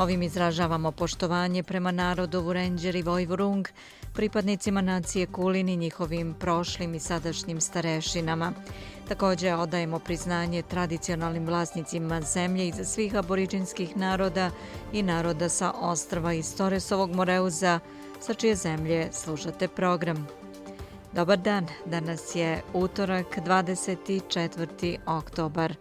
Ovim izražavamo poštovanje prema narodu Vurenđer i Vojvurung, pripadnicima nacije Kulin i njihovim prošlim i sadašnjim starešinama. Također odajemo priznanje tradicionalnim vlasnicima zemlje i za svih aboriđinskih naroda i naroda sa ostrva iz Toresovog Moreuza, sa čije zemlje slušate program. Dobar dan, danas je utorak 24. oktobar.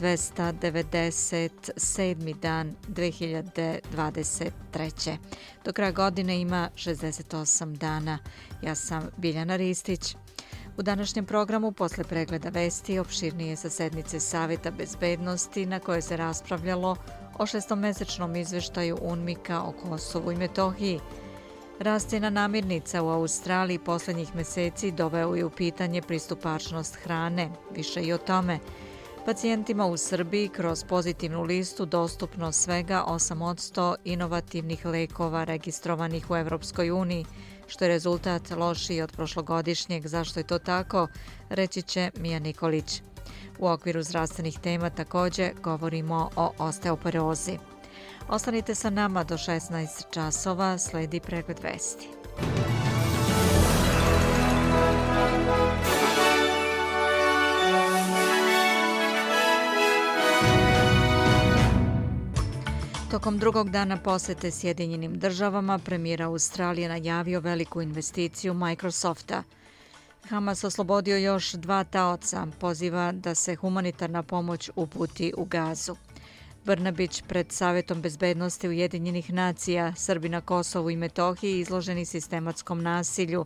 297. dan 2023. Do kraja godine ima 68 dana. Ja sam Biljana Ristić. U današnjem programu posle pregleda vesti opširnije sa sednice Saveta bezbednosti na koje se raspravljalo o šestomesečnom izveštaju UNMIKA o Kosovu i Metohiji. Rastina namirnica u Australiji poslednjih meseci doveo je u pitanje pristupačnost hrane. Više i o tome. Pacijentima u Srbiji kroz pozitivnu listu dostupno svega 8% inovativnih lekova registrovanih u Evropskoj uniji, što je rezultat lošiji od prošlogodišnjeg. Zašto je to tako? Reći će Mija Nikolić. U okviru zdravstvenih tema također govorimo o osteoporozi. Ostanite sa nama do 16 časova, sledi pregled vesti. Tokom drugog dana posete Sjedinjenim državama, premijera Australije najavio veliku investiciju Microsofta. Hamas oslobodio još dva taoca, poziva da se humanitarna pomoć uputi u gazu. Brnabić pred Savjetom bezbednosti Ujedinjenih nacija, Srbi na Kosovu i Metohiji izloženi sistematskom nasilju.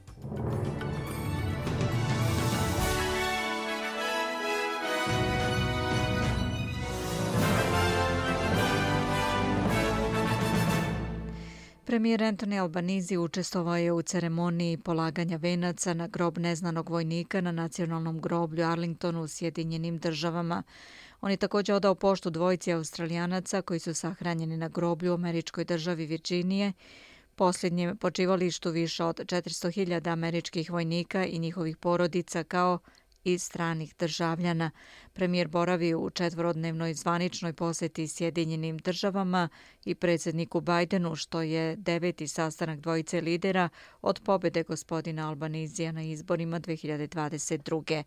Premijer Anthony Albanizi učestvovao je u ceremoniji polaganja venaca na grob neznanog vojnika na nacionalnom groblju Arlingtonu u Sjedinjenim državama. On je također odao poštu dvojici australijanaca koji su sahranjeni na groblju u američkoj državi Virginije, posljednjem počivalištu više od 400.000 američkih vojnika i njihovih porodica kao i stranih državljana. Premijer boravi u četvorodnevnoj zvaničnoj posjeti Sjedinjenim državama i predsjedniku Bajdenu, što je deveti sastanak dvojice lidera od pobjede gospodina Albanizija na izborima 2022.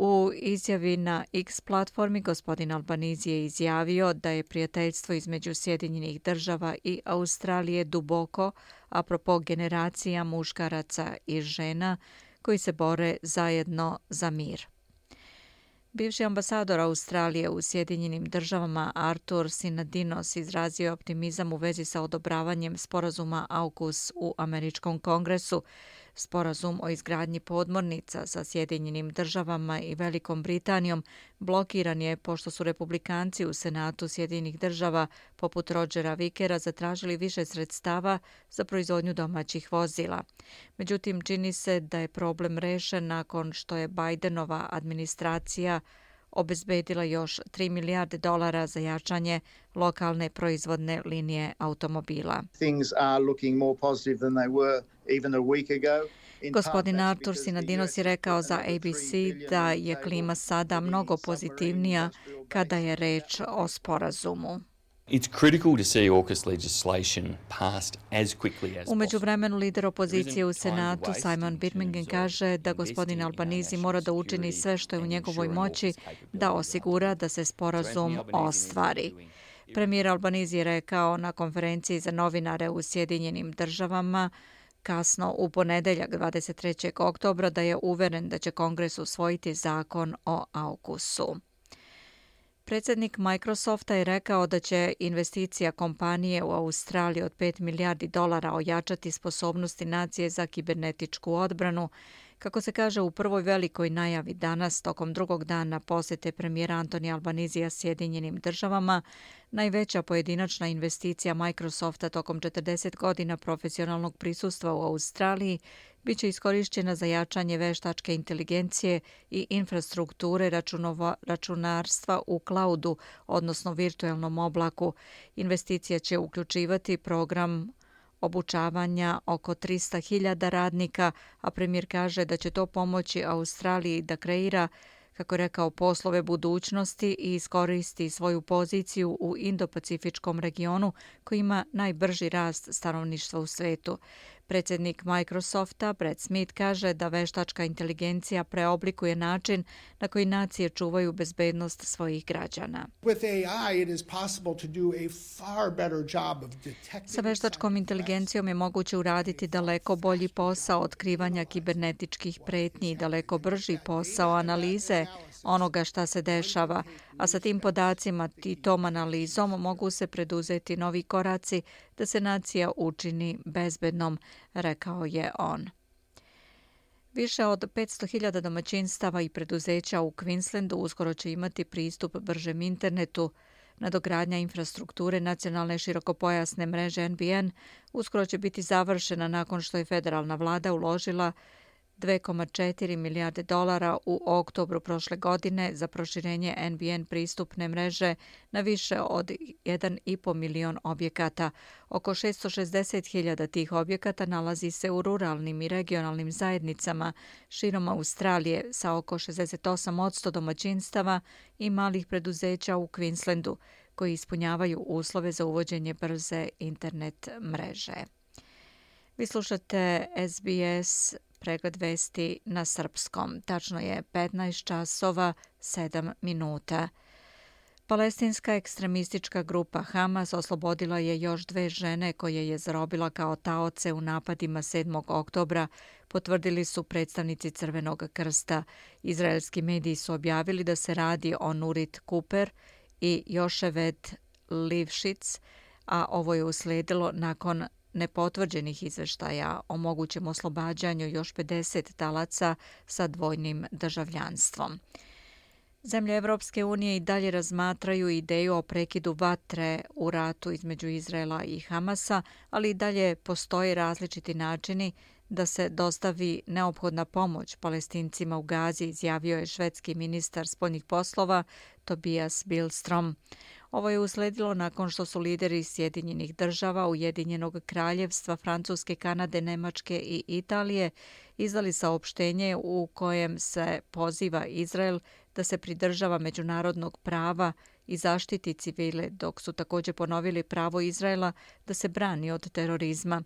U izjavi na X platformi gospodin Albanizi je izjavio da je prijateljstvo između Sjedinjenih država i Australije duboko, apropo generacija muškaraca i žena, koji se bore zajedno za mir. Bivši ambasador Australije u Sjedinjenim državama Artur Sinadinos izrazio optimizam u vezi sa odobravanjem sporazuma AUKUS u Američkom kongresu, Sporazum o izgradnji podmornica sa Sjedinjenim državama i Velikom Britanijom blokiran je pošto su republikanci u Senatu Sjedinjenih država poput Rodgera Vikera zatražili više sredstava za proizvodnju domaćih vozila. Međutim, čini se da je problem rešen nakon što je Bidenova administracija obezbedila još 3 milijarde dolara za jačanje lokalne proizvodne linije automobila. Things are looking more positive than they were even a week ago. Gospodin Artur Sinadinos je rekao za ABC da je klima sada mnogo pozitivnija kada je reč o sporazumu. It's critical to see AUKUS legislation passed as quickly as Umeđu vremenu lider opozicije u Senatu Simon Birmingham kaže da gospodin Albanizi mora da učini sve što je u njegovoj moći da osigura da se sporazum ostvari. Premijer Albanizi je rekao na konferenciji za novinare u Sjedinjenim državama kasno u ponedeljak 23. oktobra da je uveren da će kongres usvojiti zakon o AUKUSu. Predsjednik Microsofta je rekao da će investicija kompanije u Australiji od 5 milijardi dolara ojačati sposobnosti nacije za kibernetičku odbranu. Kako se kaže u prvoj velikoj najavi danas, tokom drugog dana posete premijera Antoni Albanizija Sjedinjenim državama, najveća pojedinačna investicija Microsofta tokom 40 godina profesionalnog prisustva u Australiji biće iskorišćena za jačanje veštačke inteligencije i infrastrukture računarstva u klaudu, odnosno virtuelnom oblaku. Investicija će uključivati program obučavanja oko 300.000 radnika, a premijer kaže da će to pomoći Australiji da kreira kako je rekao, poslove budućnosti i iskoristi svoju poziciju u Indo-Pacifičkom regionu koji ima najbrži rast stanovništva u svetu. Predsjednik Microsofta, Brett Smith, kaže da veštačka inteligencija preoblikuje način na koji nacije čuvaju bezbednost svojih građana. Sa veštačkom inteligencijom je moguće uraditi daleko bolji posao otkrivanja kibernetičkih pretnji i daleko brži posao analize onoga šta se dešava, a sa tim podacima i tom analizom mogu se preduzeti novi koraci da se nacija učini bezbednom, rekao je on. Više od 500.000 domaćinstava i preduzeća u Queenslandu uskoro će imati pristup bržem internetu. Nadogradnja infrastrukture nacionalne širokopojasne mreže NBN uskoro će biti završena nakon što je federalna vlada uložila 2,4 milijarde dolara u oktobru prošle godine za proširenje NBN pristupne mreže na više od 1,5 milion objekata. Oko 660.000 tih objekata nalazi se u ruralnim i regionalnim zajednicama širom Australije sa oko 68% domaćinstava i malih preduzeća u Queenslandu koji ispunjavaju uslove za uvođenje brze internet mreže. Vi slušate SBS pregled vesti na srpskom. Tačno je 15 časova 7 minuta. Palestinska ekstremistička grupa Hamas oslobodila je još dve žene koje je zarobila kao taoce u napadima 7. oktobra, potvrdili su predstavnici Crvenog krsta. Izraelski mediji su objavili da se radi o Nurit Cooper i Joševet Livšic, a ovo je usledilo nakon nepotvrđenih izveštaja o mogućem oslobađanju još 50 talaca sa dvojnim državljanstvom. Zemlje Evropske unije i dalje razmatraju ideju o prekidu vatre u ratu između Izraela i Hamasa, ali i dalje postoje različiti načini da se dostavi neophodna pomoć palestincima u Gazi, izjavio je švedski ministar spoljnih poslova Tobias Bilstrom. Ovo je usledilo nakon što su lideri Sjedinjenih država, Ujedinjenog kraljevstva, Francuske, Kanade, Nemačke i Italije izdali saopštenje u kojem se poziva Izrael da se pridržava međunarodnog prava i zaštiti civile, dok su također ponovili pravo Izraela da se brani od terorizma.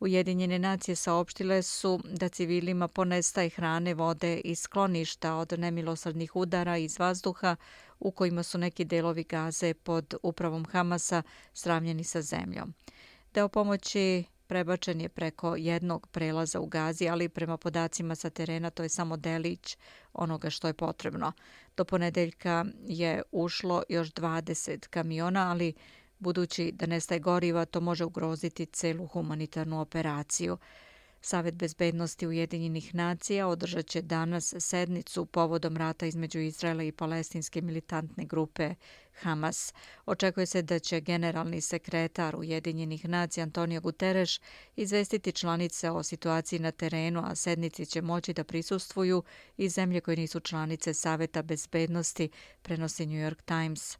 Ujedinjene nacije saopštile su da civilima ponestaje hrane, vode i skloništa od nemilosrdnih udara iz vazduha u kojima su neki delovi gaze pod upravom Hamasa sravnjeni sa zemljom. Deo pomoći prebačen je preko jednog prelaza u Gazi, ali prema podacima sa terena to je samo delić onoga što je potrebno. Do ponedeljka je ušlo još 20 kamiona, ali budući da nestaje goriva, to može ugroziti celu humanitarnu operaciju. Savet bezbednosti Ujedinjenih nacija održat će danas sednicu povodom rata između Izraela i palestinske militantne grupe Hamas. Očekuje se da će generalni sekretar Ujedinjenih nacija Antonio Guterres izvestiti članice o situaciji na terenu, a sednici će moći da prisustvuju i zemlje koje nisu članice Saveta bezbednosti, prenosi New York Times.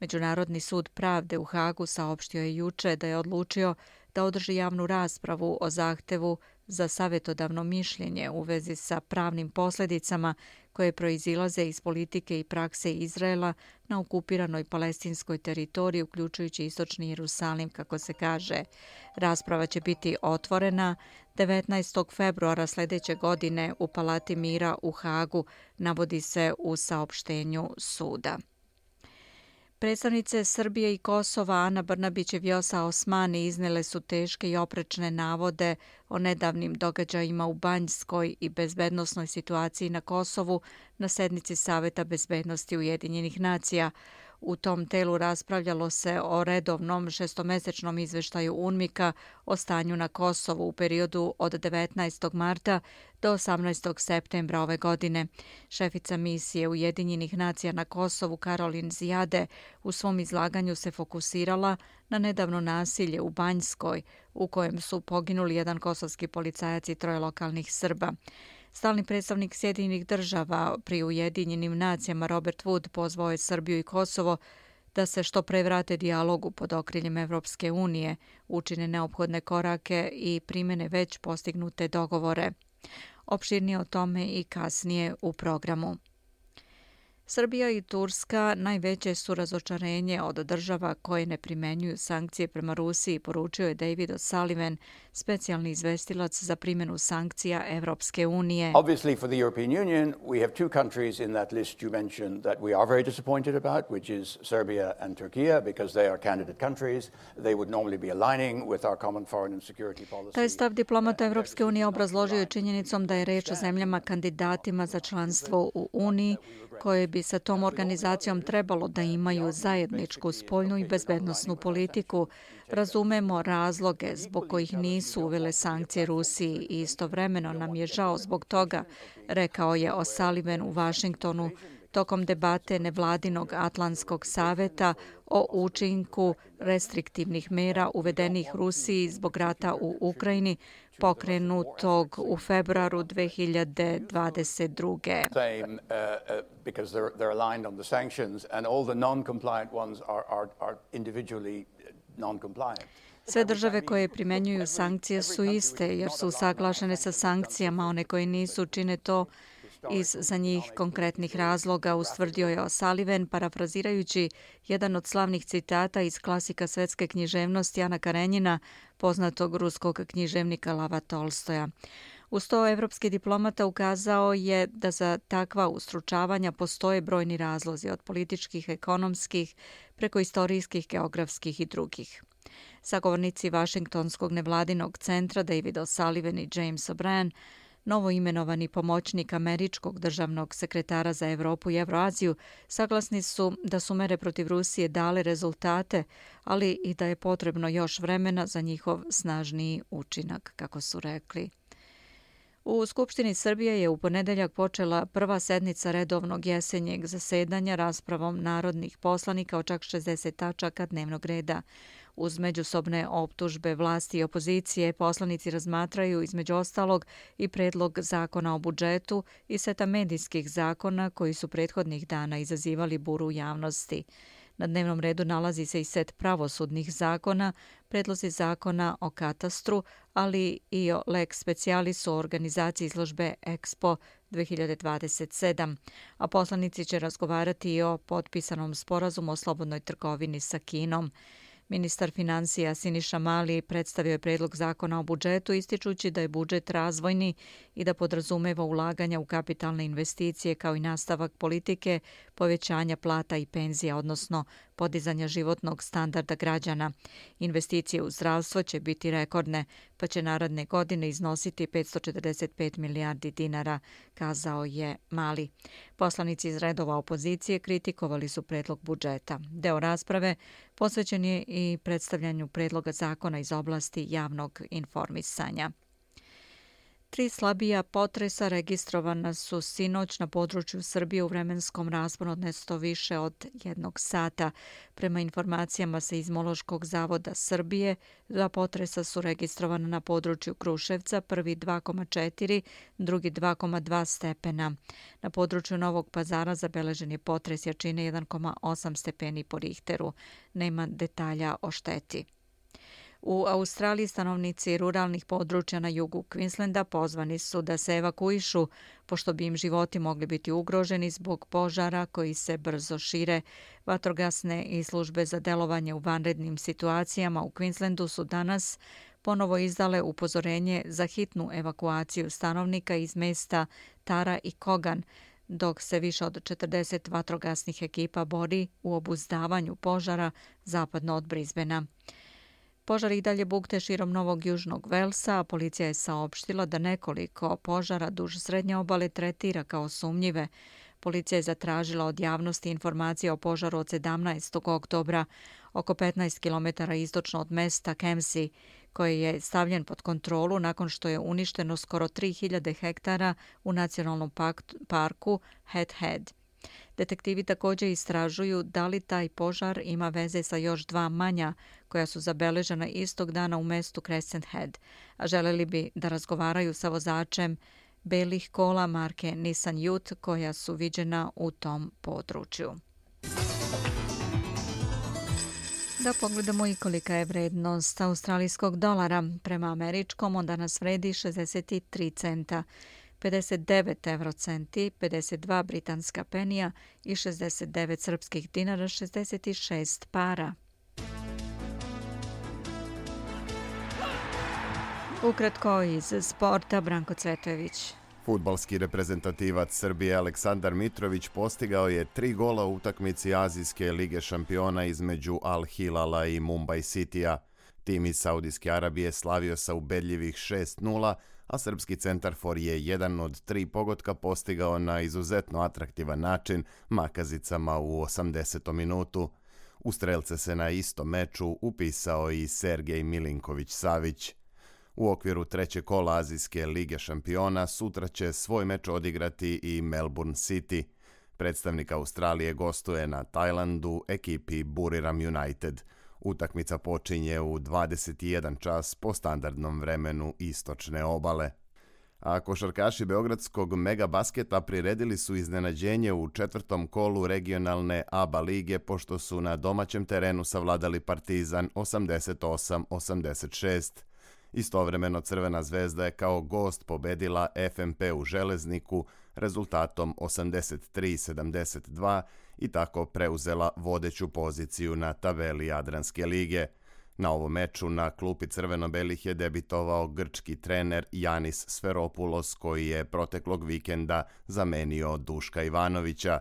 Međunarodni sud pravde u Hagu saopštio je juče da je odlučio da održi javnu raspravu o zahtevu za savjetodavno mišljenje u vezi sa pravnim posljedicama koje proizilaze iz politike i prakse Izraela na okupiranoj palestinskoj teritoriji, uključujući istočni Jerusalim, kako se kaže. Rasprava će biti otvorena 19. februara sljedeće godine u Palati Mira u Hagu, navodi se u saopštenju suda. Predstavnice Srbije i Kosova Ana Brnabić i Vjosa Osmani iznele su teške i oprečne navode o nedavnim događajima u Banjskoj i bezbednostnoj situaciji na Kosovu na sednici Saveta bezbednosti Ujedinjenih nacija. U tom telu raspravljalo se o redovnom šestomesečnom izveštaju UNMIKA o stanju na Kosovu u periodu od 19. marta do 18. septembra ove godine. Šefica misije Ujedinjenih nacija na Kosovu Karolin Zijade u svom izlaganju se fokusirala na nedavno nasilje u Banjskoj u kojem su poginuli jedan kosovski policajac i troje lokalnih Srba. Stalni predstavnik Sjedinjenih država pri Ujedinjenim nacijama Robert Wood pozvao je Srbiju i Kosovo da se što pre vrate dijalogu pod okriljem Evropske unije, učine neophodne korake i primene već postignute dogovore. Opširnije o tome i kasnije u programu. Srbija i Turska najveće su razočarenje od država koje ne primenjuju sankcije prema Rusiji, poručio je David O'Sullivan, specijalni izvestilac za primjenu sankcija Evropske unije. Obviously for the European Union, we have two countries in that list you mentioned that we are very disappointed about, which is Serbia and Turkey, because they are candidate countries. They would normally be aligning with our common foreign and security policy. Taj stav diplomata Evropske unije obrazložio je činjenicom da je reč o zemljama kandidatima za članstvo u Uniji, koje bi sa tom organizacijom trebalo da imaju zajedničku spoljnu i bezbednostnu politiku. Razumemo razloge zbog kojih nisu uvele sankcije Rusiji i istovremeno nam je žao zbog toga, rekao je O'Sullivan u Vašingtonu tokom debate nevladinog Atlantskog saveta o učinku restriktivnih mera uvedenih Rusiji zbog rata u Ukrajini pokrenutog u februaru 2022. Sve države koje primenjuju sankcije su iste jer su saglašene sa sankcijama, one koje nisu čine to iz za njih konkretnih razloga, ustvrdio je O'Sullivan, parafrazirajući jedan od slavnih citata iz klasika svetske književnosti Ana Karenjina, poznatog ruskog književnika Lava Tolstoja. Uz to, evropski diplomata ukazao je da za takva ustručavanja postoje brojni razlozi od političkih, ekonomskih, preko istorijskih, geografskih i drugih. Sagovornici Vašingtonskog nevladinog centra David O'Sullivan i James O'Brien novoimenovani pomoćnik američkog državnog sekretara za Evropu i Evroaziju, saglasni su da su mere protiv Rusije dale rezultate, ali i da je potrebno još vremena za njihov snažniji učinak, kako su rekli. U Skupštini Srbije je u ponedeljak počela prva sednica redovnog jesenjeg zasedanja raspravom narodnih poslanika o čak 60 tačaka dnevnog reda. Uz međusobne optužbe vlasti i opozicije, poslanici razmatraju između ostalog i predlog zakona o budžetu i seta medijskih zakona koji su prethodnih dana izazivali buru javnosti. Na dnevnom redu nalazi se i set pravosudnih zakona, predlozi zakona o katastru, ali i o lex specialis o organizaciji izložbe Expo 2027. A poslanici će razgovarati i o potpisanom sporazumu o slobodnoj trgovini sa Kinom. Ministar financija Siniša Mali predstavio je predlog zakona o budžetu ističući da je budžet razvojni i da podrazumeva ulaganja u kapitalne investicije kao i nastavak politike povećanja plata i penzija, odnosno podizanja životnog standarda građana. Investicije u zdravstvo će biti rekordne, pa će naradne godine iznositi 545 milijardi dinara, kazao je Mali. Poslanici iz redova opozicije kritikovali su predlog budžeta. Deo rasprave posvećen je i predstavljanju predloga zakona iz oblasti javnog informisanja. Tri slabija potresa registrovana su sinoć na području Srbije u vremenskom rasponu od nesto više od jednog sata. Prema informacijama sa Izmološkog zavoda Srbije, dva potresa su registrovana na području Kruševca, prvi 2,4, drugi 2,2 stepena. Na području Novog pazara zabeležen je potres jačine 1,8 stepeni po Richteru. Nema detalja o šteti. U Australiji stanovnici ruralnih područja na jugu Queenslanda pozvani su da se evakuišu, pošto bi im životi mogli biti ugroženi zbog požara koji se brzo šire. Vatrogasne i službe za delovanje u vanrednim situacijama u Queenslandu su danas ponovo izdale upozorenje za hitnu evakuaciju stanovnika iz mesta Tara i Kogan, dok se više od 40 vatrogasnih ekipa bori u obuzdavanju požara zapadno od Brisbena. Požar i dalje bukte širom Novog Južnog Velsa, a policija je saopštila da nekoliko požara duž srednje obale tretira kao sumnjive. Policija je zatražila od javnosti informacije o požaru od 17. oktobra oko 15 km istočno od mesta Kemsi, koji je stavljen pod kontrolu nakon što je uništeno skoro 3000 hektara u nacionalnom parku Head Head. Detektivi također istražuju da li taj požar ima veze sa još dva manja koja su zabeležena istog dana u mestu Crescent Head, a želeli bi da razgovaraju sa vozačem belih kola marke Nissan Youth koja su viđena u tom području. Da pogledamo i kolika je vrednost australijskog dolara. Prema američkom on danas vredi 63 centa. 59 eurocenti, 52 britanska penija i 69 srpskih dinara, 66 para. Ukratko iz sporta, Branko Cvetojević. Futbalski reprezentativac Srbije Aleksandar Mitrović postigao je tri gola u utakmici Azijske lige šampiona između Al Hilala i Mumbai Citya. Tim iz Saudijske Arabije slavio sa ubedljivih 6-0, a srpski centarfor je jedan od tri pogotka postigao na izuzetno atraktivan način makazicama u 80. minutu. U strelce se na istom meču upisao i Sergej Milinković-Savić. U okviru treće kola Azijske lige šampiona sutra će svoj meč odigrati i Melbourne City. Predstavnik Australije gostuje na Tajlandu ekipi Buriram United. Utakmica počinje u 21 čas po standardnom vremenu istočne obale. A košarkaši Beogradskog mega basketa priredili su iznenađenje u četvrtom kolu regionalne ABA lige pošto su na domaćem terenu savladali Partizan 88-86. Istovremeno Crvena zvezda je kao gost pobedila FMP u Železniku rezultatom 83-72 i tako preuzela vodeću poziciju na tabeli Jadranske lige. Na ovom meču na klupi Crveno-Belih je debitovao grčki trener Janis Sferopulos koji je proteklog vikenda zamenio Duška Ivanovića.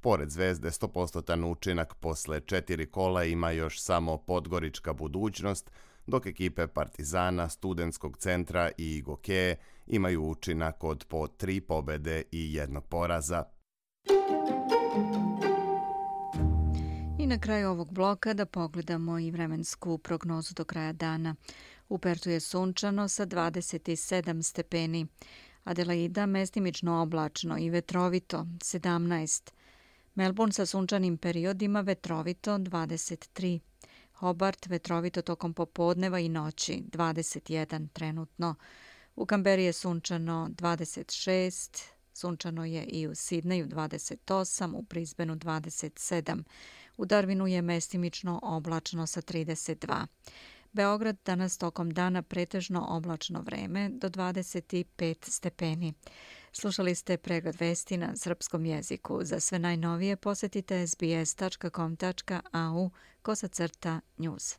Pored zvezde 100% učinak posle četiri kola ima još samo Podgorička budućnost, dok ekipe Partizana, Studenskog centra i Gokeje imaju učinak od po tri pobede i jednog poraza. I na kraju ovog bloka da pogledamo i vremensku prognozu do kraja dana. U Pertu je sunčano sa 27 stepeni. Adelaida mestimično oblačno i vetrovito 17. Melbourne sa sunčanim periodima vetrovito 23. Hobart vetrovito tokom popodneva i noći 21 trenutno. U Kamberi je sunčano 26, sunčano je i u Sidneju 28, u Prizbenu 27. U Darwinu je mestimično oblačno sa 32. Beograd danas tokom dana pretežno oblačno vreme do 25 stepeni. Slušali ste pregled vesti na srpskom jeziku. Za sve najnovije posetite sbs.com.au kosacrta news.